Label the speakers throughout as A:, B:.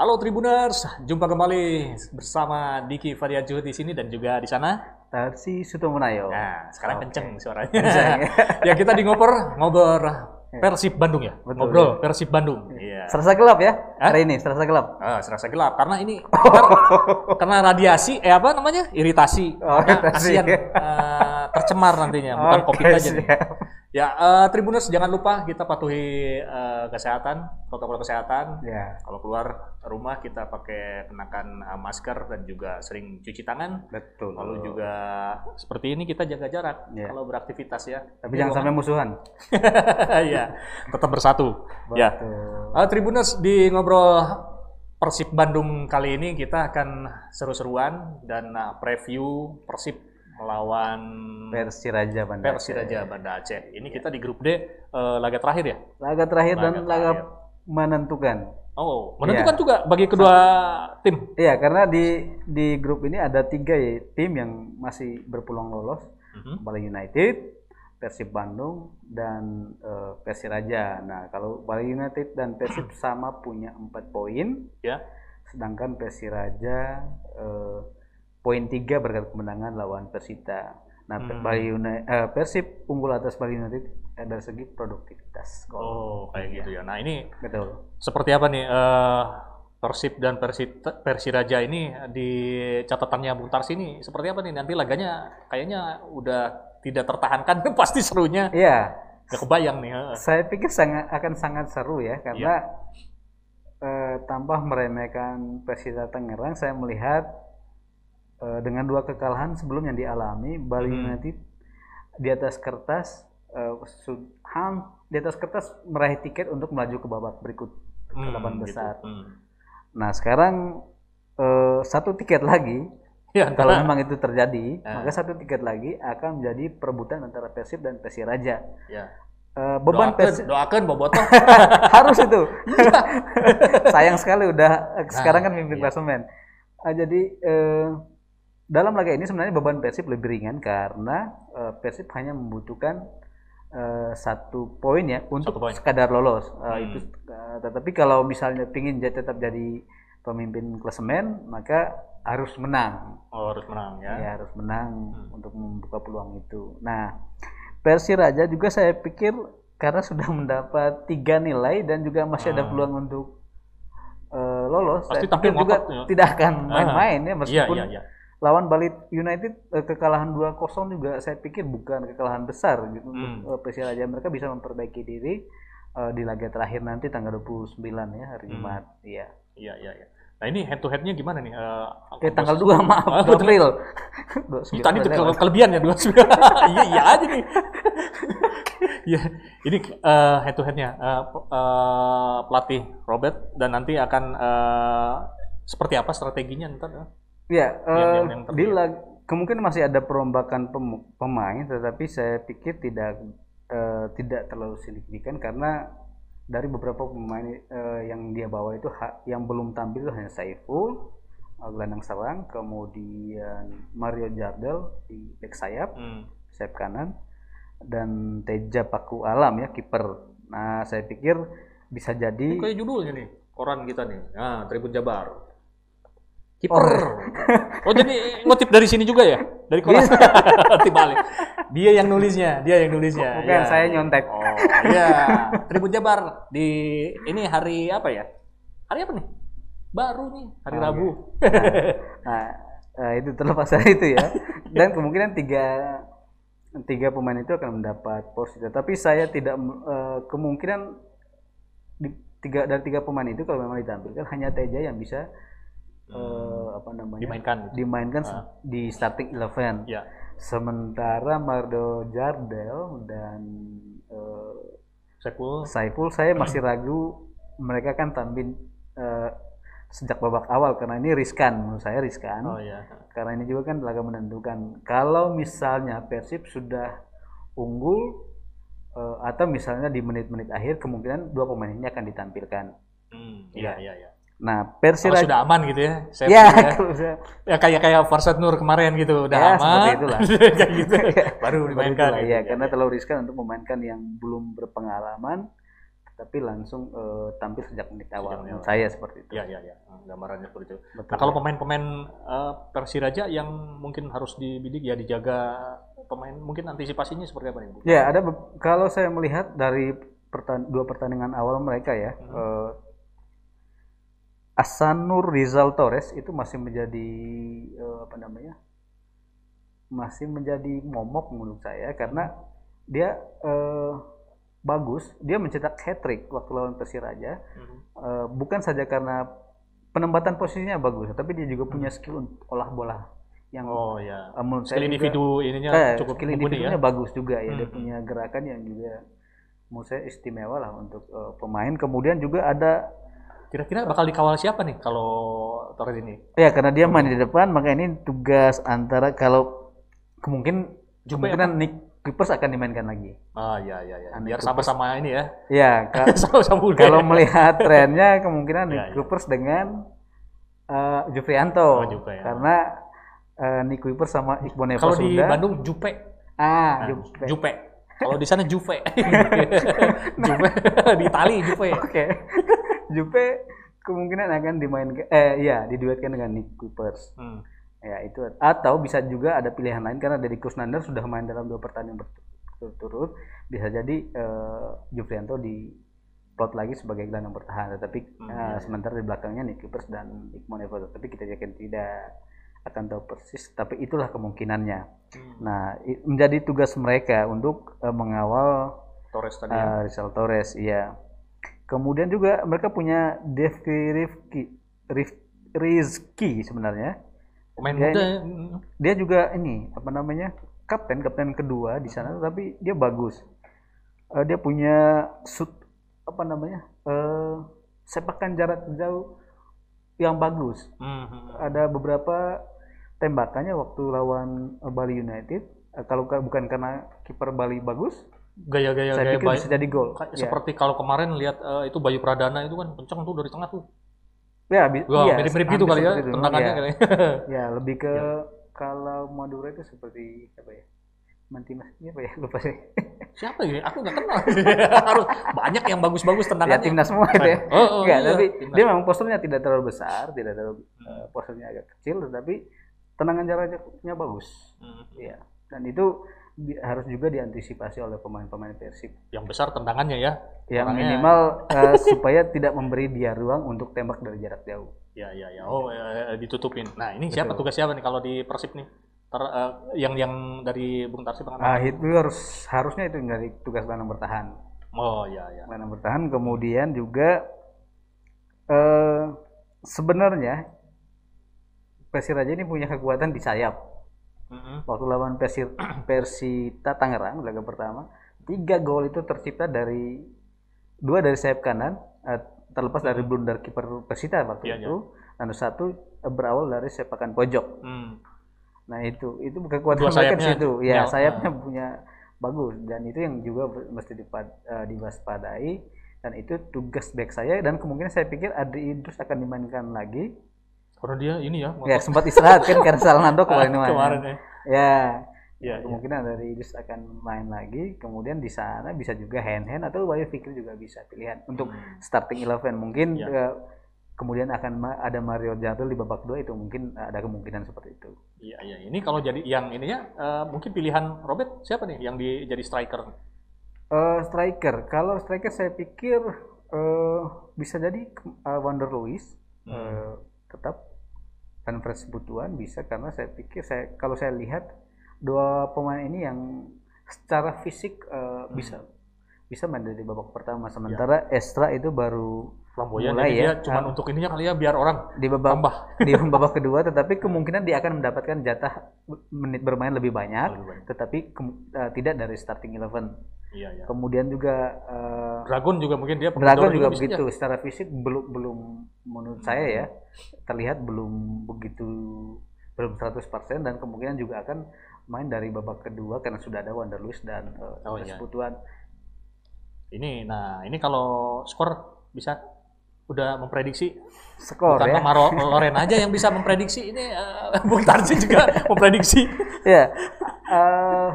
A: Halo Tribuners, jumpa kembali bersama Diki Variajuh di sini dan juga di sana.
B: Tarsi Sutomonayo.
A: Nah, sekarang
B: Oke.
A: kenceng suaranya.
B: Kenceng,
A: ya kita di ngoper ngobrol Persib Bandung ya.
B: Betul,
A: Ngobrol Persib Bandung. Iya.
B: Serasa gelap ya
A: Hah?
B: hari ini, serasa gelap.
A: Ah, serasa gelap karena ini kar- karena radiasi eh apa namanya? iritasi.
B: Oh,
A: Karena
B: iritasi.
A: kasihan eh, tercemar nantinya, bukan
B: Oke,
A: covid aja nih. Ya, eh, Tribuners jangan lupa kita patuhi eh, kesehatan, protokol kesehatan.
B: Ya,
A: Kalau keluar rumah kita pakai kenakan uh, masker dan juga sering cuci tangan.
B: betul.
A: Lalu juga seperti ini kita jaga jarak
B: Iya.
A: kalau beraktivitas ya.
B: Tapi jangan sampai musuhan.
A: ya, tetap bersatu. Ya.
B: Betul.
A: Uh, Tribuners di ngobrol Persib Bandung kali ini kita akan seru-seruan dan uh, preview Persib melawan
B: Persiraja Banda.
A: Persiraja Banda Aceh. Ini kita di grup D uh, laga terakhir ya.
B: Laga terakhir
A: Laga
B: dan laga
A: terakhir.
B: menentukan.
A: Oh, menentukan
B: Iya.
A: juga bagi kedua tim.
B: Iya, karena di di grup ini ada tiga ya, tim yang masih berpeluang lolos.
A: Mhm.
B: Bali United, Persib Bandung, dan eh, Persiraja. Nah, kalau Bali United dan Persib sama punya empat poin,
A: Ya.
B: sedangkan Persiraja eh, poin tiga berkat kemenangan lawan Persita. Nah,
A: Hmm.
B: Bali Uni- eh, Persib unggul atas Bali United eh, dari segi produktivitas. gol.
A: Oh, kayak
B: Iya.
A: gitu ya. Nah, ini
B: Betul.
A: seperti apa nih eh, Persib dan Persit Persiraja ini di catatannya Bung Tars ini seperti apa nih nanti laganya kayaknya udah tidak tertahankan pasti serunya
B: Iya,
A: nggak kebayang nih
B: saya pikir sangat akan sangat seru ya karena
A: Iya.
B: eh, tanpa meremehkan Persita Tangerang, saya melihat eh, dengan dua kekalahan sebelum yang dialami Bali
A: Hmm.
B: United di atas kertas eh, su- ham di atas kertas meraih tiket untuk melaju ke babak berikut ke
A: Hmm,
B: delapan
A: gitu.
B: besar.
A: Hmm.
B: Nah sekarang eh, satu tiket lagi
A: Ya,
B: kalau
A: antara-
B: memang itu terjadi
A: Ah.
B: maka satu tiket lagi akan menjadi perebutan antara Persib dan Persiraja.
A: ya.
B: Eh, beban
A: doakan,
B: Persib
A: doakan Bobotoh.
B: harus itu sayang sekali udah eh, sekarang kan mimpin
A: iya.
B: klasemen Ah, jadi eh, dalam laga ini sebenarnya beban Persib lebih ringan karena eh, Persib hanya membutuhkan eh, satu poin ya untuk
A: Satu
B: sekadar lolos Eh,
A: Hmm.
B: itu eh, tetapi kalau misalnya ingin jadi- tetap jadi pemimpin klasemen maka harus menang
A: Oh, harus menang ya.
B: ya harus menang
A: Hmm.
B: untuk membuka peluang itu. Nah, Persiraja juga saya pikir karena sudah mendapat tiga nilai dan juga masih ada
A: Ah.
B: peluang untuk eh, lolos.
A: Pasti
B: saya pikir juga
A: ya.
B: tidak akan
A: Ah.
B: main-main ya
A: Iya,
B: meskipun
A: iya, iya.
B: Lawan Bali United eh, kekalahan 2-0 juga saya pikir bukan kekalahan besar gitu
A: Hmm.
B: untuk eh, Persiraja mereka bisa memperbaiki diri eh, di laga terakhir nanti tanggal 29 ya hari
A: Hmm.
B: Jumat. Iya.
A: Iya, iya, iya. Nah, ini head to head-nya gimana nih? Eh,
B: Eh tanggal
A: kompos-
B: 2 maaf 2
A: betul.
B: April.
A: Ih,
B: 29
A: tadi
B: udah
A: ke kelebihan ya dua Iya iya aja nih. Iya, ini eh, head to headnya p- eh, pelatih Robert dan nanti akan eh, seperti apa strateginya ntar?
B: Ya,
A: yang
B: di lag- kemungkinan masih ada perombakan pem- pemain, tetapi saya pikir tidak eh, tidak terlalu signifikan karena dari beberapa pemain eh, yang dia bawa itu yang belum tampil itu hanya Saiful, eh, gelandang serang, kemudian Mario Jardel di back sayap,
A: Hmm.
B: sayap kanan, dan Teja Paku Alam ya kiper. Nah, saya pikir bisa
A: Ini
B: jadi
A: kayak judulnya nih, koran kita nih. Nah, Tribun Jabar. Kiper. Oh. jadi ngutip dari sini juga ya? Dari koran. Nanti balik. Dia yang nulisnya, dia yang nulisnya.
B: Bukan,
A: Iya.
B: saya nyontek.
A: Oh, iya. Tribun Jabar di ini hari apa ya? Hari apa nih? Baru nih, hari
B: Oh,
A: Rabu.
B: Nah, eh, itu terlepas dari itu ya. Dan kemungkinan tiga tiga pemain itu akan mendapat porsi. Tapi saya tidak eh, kemungkinan di, tiga dari tiga pemain itu kalau memang ditampilkan hanya Teja yang bisa eh, apa namanya
A: Dimainkan.
B: dimainkan
A: Ah.
B: di starting eleven.
A: Ya.
B: Sementara Mardo Jardel dan eh,
A: Saiful.
B: Saiful saya masih ragu mereka kan tampil eh, sejak babak awal karena ini riskan menurut saya riskan
A: Oh iya.
B: karena ini juga kan laga menentukan kalau misalnya Persib sudah unggul atau misalnya di menit-menit akhir kemungkinan dua pemain ini akan ditampilkan
A: Hmm, iya iya iya.
B: Nah Persiraja
A: sudah aman gitu ya. safety
B: ya,
A: ya. Ya kayak kayak Farsad Nur kemarin gitu udah
B: Ya,
A: aman.
B: seperti itulah.
A: kayak gitu. Baru dimainkan.
B: itulah,
A: gitu.
B: ya, karena terlalu riskan untuk memainkan yang belum berpengalaman tapi langsung eh, tampil sejak menit awal.
A: awal.
B: saya seperti itu.
A: Iya, iya, iya. Gambarannya seperti itu.
B: Betul.
A: Nah, kalau pemain-pemain eh, Persiraja yang mungkin harus dibidik ya dijaga pemain mungkin antisipasinya seperti apa nih, Bu?
B: Ya, ada kalau saya melihat dari pertan- dua pertandingan awal mereka ya,
A: Hmm.
B: eh, Asanur Rizal Torres itu masih menjadi eh, apa namanya? Masih menjadi momok menurut saya karena dia eh, bagus, dia mencetak hat trick waktu lawan Persiraja.
A: Mhm.
B: Eh, bukan saja karena penempatan posisinya bagus, tapi dia juga punya skill untuk olah bola yang
A: Oh ya.
B: eh, menurut
A: Skill
B: saya juga-
A: individu ininya
B: eh,
A: cukup
B: skill
A: mumpuni
B: individunya
A: ya.
B: bagus juga ya dia
A: Hmm.
B: punya gerakan yang juga menurut saya istimewa lah untuk eh, pemain kemudian juga ada
A: Kira-kira bakal dikawal siapa nih kalau Torres ini?
B: ya karena dia main di depan maka ini tugas antara kalau kemungkin
A: Jupe
B: kemungkinan Nick Kuipers akan dimainkan lagi
A: Ah ya ya ya. Biar
B: Coopers.
A: sama-sama ini ya.
B: ya ka-
A: Sama-sama muda.
B: kalau melihat trennya kemungkinan
A: Ya,
B: Nick
A: ya.
B: Kuipers dengan eh Jufrianto
A: Oh, Jupe, ya.
B: karena eh, Nick Kuipers sama Iqbal Nevo
A: Kalau di
B: sudah
A: Bandung Jupe.
B: ah
A: Nah,
B: Jupe.
A: Jupe. Kalau di sana Juve. Juve di Itali Juve.
B: Oke. Jupe kemungkinan akan dimainkan eh iya diduetkan dengan Nick Kuipers.
A: Hmm.
B: Ya itu atau bisa juga ada pilihan lain karena dari Kusnandar sudah main dalam dua pertandingan berturut-turut bisa jadi eh, Jufrianto di plot lagi sebagai gelandang bertahan tetapi
A: Hmm, iya.
B: sementara di belakangnya Nick Kuipers dan Iqbal Nevo tapi kita yakin tidak akan tahu persis tapi itulah kemungkinannya.
A: Hmm.
B: Nah, menjadi tugas mereka untuk eh, mengawal
A: Torres tadi ya.
B: Ah, Rizal Torres, iya. Kemudian juga mereka punya Devki Rifki, Rif, Rizky sebenarnya.
A: Pemain
B: dia
A: muda. hmm.
B: Dia juga ini apa namanya kapten, kapten kedua di sana, tapi dia bagus. Eh, dia punya shoot apa namanya eh sepakan jarak jauh yang bagus.
A: Hmm, hmm.
B: Ada beberapa tembakannya waktu lawan Bali United. Eh, kalau ka- bukan karena kiper Bali bagus,
A: Gaya-gaya
B: saya
A: gaya
B: pikir bisa jadi gol.
A: Kayak
B: Ya.
A: Seperti kalau kemarin lihat eh, itu Bayu Pradana itu kan kencang tuh dari tengah tuh.
B: Ya, bi-
A: Wah,
B: iya,
A: mirip-mirip gitu kali ya tendangannya
B: Ya,
A: kali.
B: ya, lebih ke kalau Madura itu seperti apa ya? Mantimas ini apa ya? Lupa sih.
A: Siapa ya? Aku nggak kenal. Harus banyak yang bagus-bagus
B: ya
A: tendangannya.
B: timnas semua itu ya.
A: Oh, oh,
B: Enggak,
A: iya,
B: tapi
A: timnas.
B: dia memang posturnya tidak terlalu besar, tidak terlalu
A: Hmm.
B: eh, posturnya agak kecil, tetapi tendangan jaraknya bagus.
A: Hmm.
B: Iya. Dan itu bi- harus juga diantisipasi oleh pemain-pemain Persib.
A: Yang besar tendangannya ya.
B: Yang
A: Orangnya-
B: minimal eh, supaya tidak memberi dia ruang untuk tembak dari jarak jauh.
A: Ya, ya, ya. Oh, ya, ya, ditutupin. Nah, ini siapa
B: Betul.
A: tugas siapa nih kalau di Persib nih? Ter, eh, yang yang dari Bung Tarsib akan
B: Ah, itu harus harusnya itu dari tugas gelandang bertahan.
A: Oh, ya, ya.
B: gelandang bertahan kemudian juga eh sebenarnya Persiraja ini punya kekuatan di sayap
A: Mm-mm.
B: waktu lawan Persir Persita Tangerang laga pertama tiga gol itu tercipta dari dua dari sayap kanan eh, terlepas dari blunder kiper Persita waktu
A: Iya,
B: itu. dan satu eh, berawal dari sepakan pojok.
A: Hmm.
B: nah itu itu kekuatan mereka di situ. Ya sayapnya punya bagus. Dan itu yang juga mesti dipad- eh, diwaspadai. Dan itu tugas back saya. Dan kemungkinan saya pikir Adri Idrus akan dimainkan lagi
A: Karena dia ini ya,
B: ya sempat istirahat kan karena Salnando kemarin main.
A: kemarin ya.
B: ya
A: Ya, ya.
B: kemungkinan Adri Idrus akan main lagi kemudian di sana bisa juga hand hand atau Bayu Fikri juga bisa pilihan untuk
A: Hmm.
B: starting eleven mungkin
A: Ya.
B: eh, kemudian akan ada Mario Jadul di babak dua itu mungkin ada kemungkinan seperti itu
A: Iya, iya. Ini kalau jadi yang ininya eh, mungkin pilihan Robert siapa nih yang di, jadi striker?
B: Eh, striker, kalau striker saya pikir eh, bisa jadi eh, Wander Luis
A: Hmm.
B: eh, tetap dan Fresh Butuan bisa karena saya pikir saya kalau saya lihat dua pemain ini yang secara fisik eh, bisa bisa main dari babak pertama sementara Estra itu baru
A: Flamboyan
B: Mulai
A: jadi
B: ya.
A: cuma
B: Ah.
A: untuk ininya kali ya biar orang
B: di babak
A: tambah
B: di babak kedua tetapi kemungkinan dia akan mendapatkan jatah menit bermain lebih banyak
A: Lebih banyak.
B: tetapi kem- eh, tidak dari starting eleven
A: Iya, iya.
B: kemudian juga eh,
A: Dragon juga mungkin dia
B: Dragon juga
A: bisa
B: begitu.
A: Ya?
B: secara fisik belum belum menurut saya ya terlihat belum begitu belum 100% dan kemungkinan juga akan main dari babak kedua karena sudah ada Wander Luis dan uh,
A: Oh, iya. Ini, nah ini kalau skor bisa udah memprediksi?
B: Skor
A: bukan
B: ya?
A: Mama Ro- Loren aja yang bisa memprediksi. Ini eh, Bung Tarsi juga memprediksi.
B: Ya. Eh,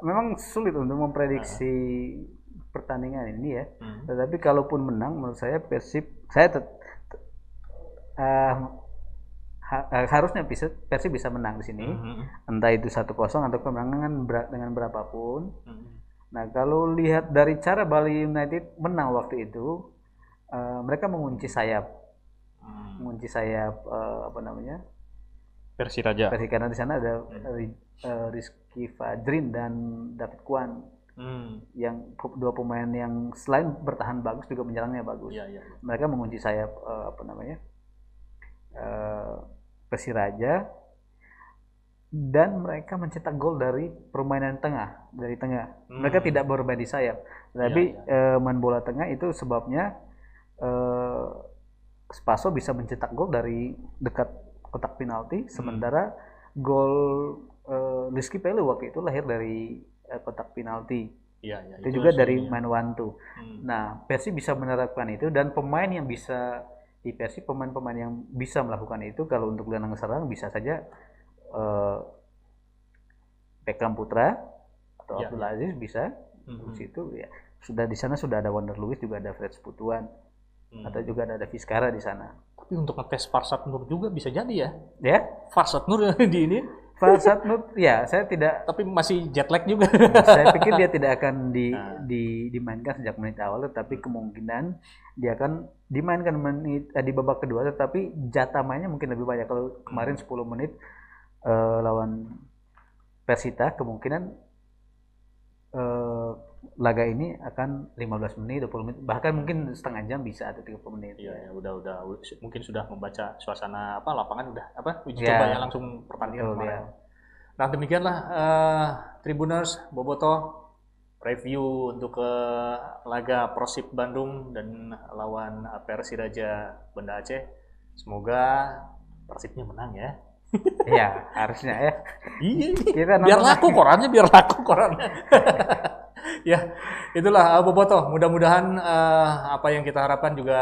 B: memang sulit untuk memprediksi pertandingan ini ya.
A: Hmm.
B: Tetapi kalaupun menang, menurut saya Persib, saya tet- tet- eh, ha- eh, harusnya bisa Persib bisa menang di sini.
A: Mhm.
B: Entah itu satu kosong atau kemenangan ber- dengan berapapun.
A: Mhm.
B: Nah, kalau lihat dari cara Bali United menang waktu itu, eh, mereka mengunci sayap,
A: Hmm.
B: mengunci sayap eh, apa namanya?
A: Versi Raja.
B: Persib karena di sana ada eh, Rizky Fajrin dan David Kwan
A: Hmm.
B: yang dua pemain yang selain bertahan bagus juga menyerangnya bagus.
A: Iya. iya.
B: Mereka mengunci sayap eh, apa namanya? eh Persiraja dan mereka mencetak gol dari permainan tengah dari tengah. Mereka
A: Hmm.
B: tidak bermain di sayap, tapi
A: Iya,
B: eh, main bola tengah itu sebabnya eh, Spaso bisa mencetak gol dari dekat kotak penalti,
A: Hmm.
B: sementara gol eh, Rizky Pelu waktu itu lahir dari eh, kotak penalti.
A: Iya, iya.
B: Itu, juga dari main one two.
A: Hmm.
B: Nah, Persib bisa menerapkan itu dan pemain yang bisa di Persib pemain-pemain yang bisa melakukan itu kalau untuk gelandang serang bisa saja eh Beckham Putra atau
A: Ya,
B: Abdul Aziz bisa di situ ya. Sudah di sana sudah ada Wonder Lewis juga ada Fred Sputuan
A: Hmm.
B: atau juga ada Fiskara di sana.
A: Tapi untuk ngetes Farsad Nur juga bisa jadi ya.
B: Ya,
A: Farsad Nur di ini,
B: Farsad Nur ya saya tidak
A: tapi masih jet lag juga.
B: saya pikir dia tidak akan di,
A: Nah.
B: di dimainkan sejak menit awal tetapi kemungkinan dia akan dimainkan menit eh, di babak kedua tetapi jatah mainnya mungkin lebih banyak kalau kemarin 10 menit eh, lawan Persita kemungkinan eh, laga ini akan 15 menit 20 menit bahkan mungkin setengah jam bisa atau 30 menit
A: Iya, ya, udah, udah, mungkin sudah membaca suasana apa lapangan udah apa uji
B: Ya.
A: coba ya langsung pertandingan kemarin.
B: ya.
A: Nah demikianlah eh, Tribuners Boboto review untuk ke laga Persib Bandung dan lawan Persiraja Banda Aceh. Semoga Persibnya menang ya.
B: Iya harusnya ya
A: Iya,
B: Kita
A: biar laku korannya, biar laku korannya. ya, itulah uh, Boboto. Mudah-mudahan uh, apa yang kita harapkan juga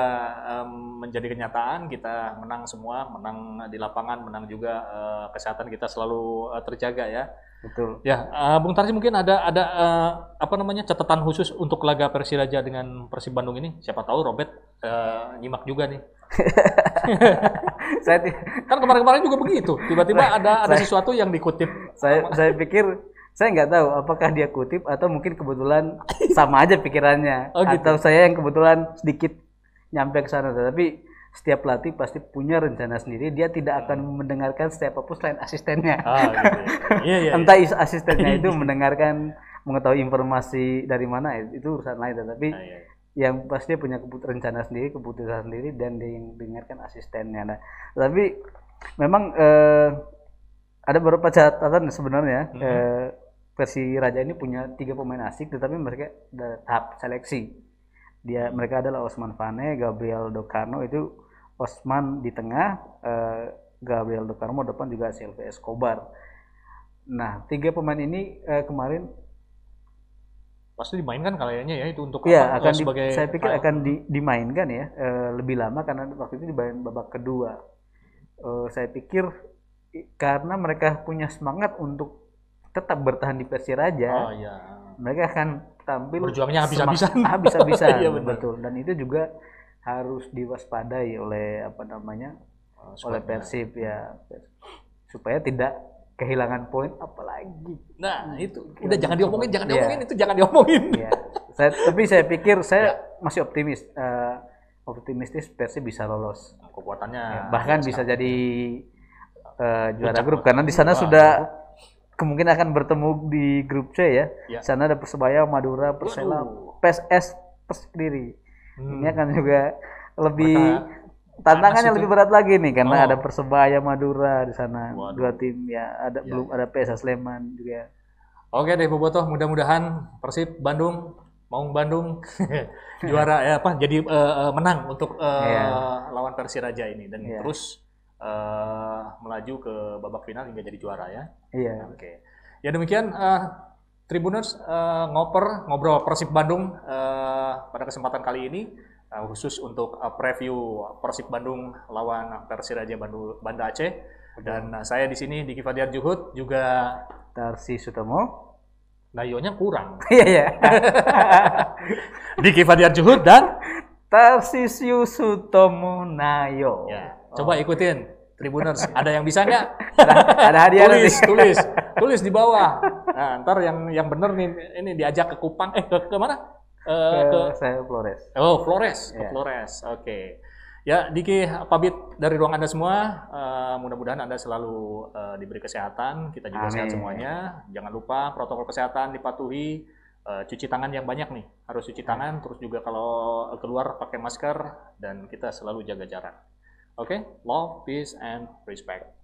A: um, menjadi kenyataan. Kita menang semua, menang di lapangan, menang juga uh, kesehatan kita selalu uh, terjaga ya.
B: betul
A: Ya, uh, Bung Tarsi mungkin ada ada uh, apa namanya catatan khusus untuk laga Persiraja dengan Persib Bandung ini. Siapa tahu Robert uh, nyimak juga nih.
B: saya
A: Kan kemarin-kemarin juga begitu. Tiba-tiba ada ada sesuatu yang dikutip
B: saya saya pikir saya nggak tahu apakah dia kutip atau mungkin kebetulan sama aja pikirannya
A: Oh, gitu.
B: atau saya yang kebetulan sedikit nyampe ke sana tapi setiap pelatih pasti punya rencana sendiri dia tidak akan mendengarkan siapa pun selain asistennya
A: Ah, gitu ya. Iya, iya.
B: entah is- asistennya itu mendengarkan mengetahui informasi dari mana itu urusan lain tapi
A: Ah, iya.
B: yang pasti punya rencana sendiri keputusan sendiri dan dia yang dengarkan asistennya nah tapi memang eh, ada beberapa catatan sebenarnya
A: Mhm.
B: eh, versi Raja ini punya tiga pemain asing tetapi mereka ada tahap seleksi dia mereka adalah Osman Fane Gabriel Dokarno itu Osman di tengah eh, Gabriel Dokarno depan juga Silvio Escobar nah tiga pemain ini eh, kemarin
A: Pasti dimainkan kayaknya ya itu untuk apa,
B: akan di-
A: sebagai
B: saya pikir
A: trial.
B: akan di- dimainkan ya eh, lebih lama karena waktu itu dimain babak kedua. Eh, saya pikir karena mereka punya semangat untuk tetap bertahan di Persiraja,
A: Oh iya.
B: mereka akan tampil
A: Berjuangnya habis-habisan.
B: habis-habisan,
A: Iya,
B: betul. Dan itu juga harus diwaspadai oleh apa namanya
A: Oh,
B: oleh. Persib ya supaya tidak kehilangan poin apalagi
A: Nah, itu udah jangan diomongin, jangan
B: Iya.
A: diomongin itu jangan diomongin.
B: ya saya tapi saya pikir saya masih optimis eh, optimistis Persib bisa lolos
A: Kekuatannya
B: Ya, bahkan bisa jadi eh, juara grup karena di sana sudah kemungkinan akan bertemu di grup C ya.
A: Ya.
B: Di sana ada Persebaya, Madura, Persela. PSS, Perskediri.
A: Hmm.
B: Ini akan juga lebih
A: Mereka
B: tantangannya lebih berat lagi nih karena
A: Oh.
B: ada Persebaya, Madura di sana
A: Waduh.
B: dua tim ya ada
A: Ya,
B: belum ada PSS Sleman juga.
A: Oke deh Bobotoh, mudah-mudahan Persib Bandung, Maung Bandung juara ya apa jadi eh, menang untuk eh,
B: Iya.
A: lawan Persiraja ini dan
B: Iya.
A: terus eh, melaju ke babak final hingga jadi juara ya.
B: Iya.
A: Oke. Ya demikian eh, Tribuners eh, ngoper ngobrol Persib Bandung eh, pada kesempatan kali ini eh, khusus untuk eh, preview Persib Bandung lawan Persiraja Bandu, Banda Aceh dan eh, saya di sini Diki Fadiar Juhud juga
B: Tarsi Sutomo.
A: Nayonya kurang.
B: Iya ya.
A: Diki Fadiar Juhud dan
B: Tarsisius Sutomo Nayo.
A: ya, coba ikutin Tribuners. Ada yang bisa nggak?
B: Ada, ada hadiah
A: tulis,
B: nanti.
A: tulis, tulis di bawah. Nah, ntar yang yang bener nih ini diajak ke Kupang, eh ke, ke mana? Eh, ke
B: Ke saya Flores.
A: Oh, Flores, ke
B: Iya.
A: Flores. Oke. Ya, Diki pamit dari ruang Anda semua. Eh, mudah-mudahan Anda selalu eh, diberi kesehatan. Kita juga sehat
B: Amin.
A: semuanya. Jangan lupa protokol kesehatan dipatuhi. Eh, cuci tangan yang banyak nih. Harus cuci tangan. Terus juga kalau keluar pakai masker dan kita selalu jaga jarak. Oke, love, peace, and respect.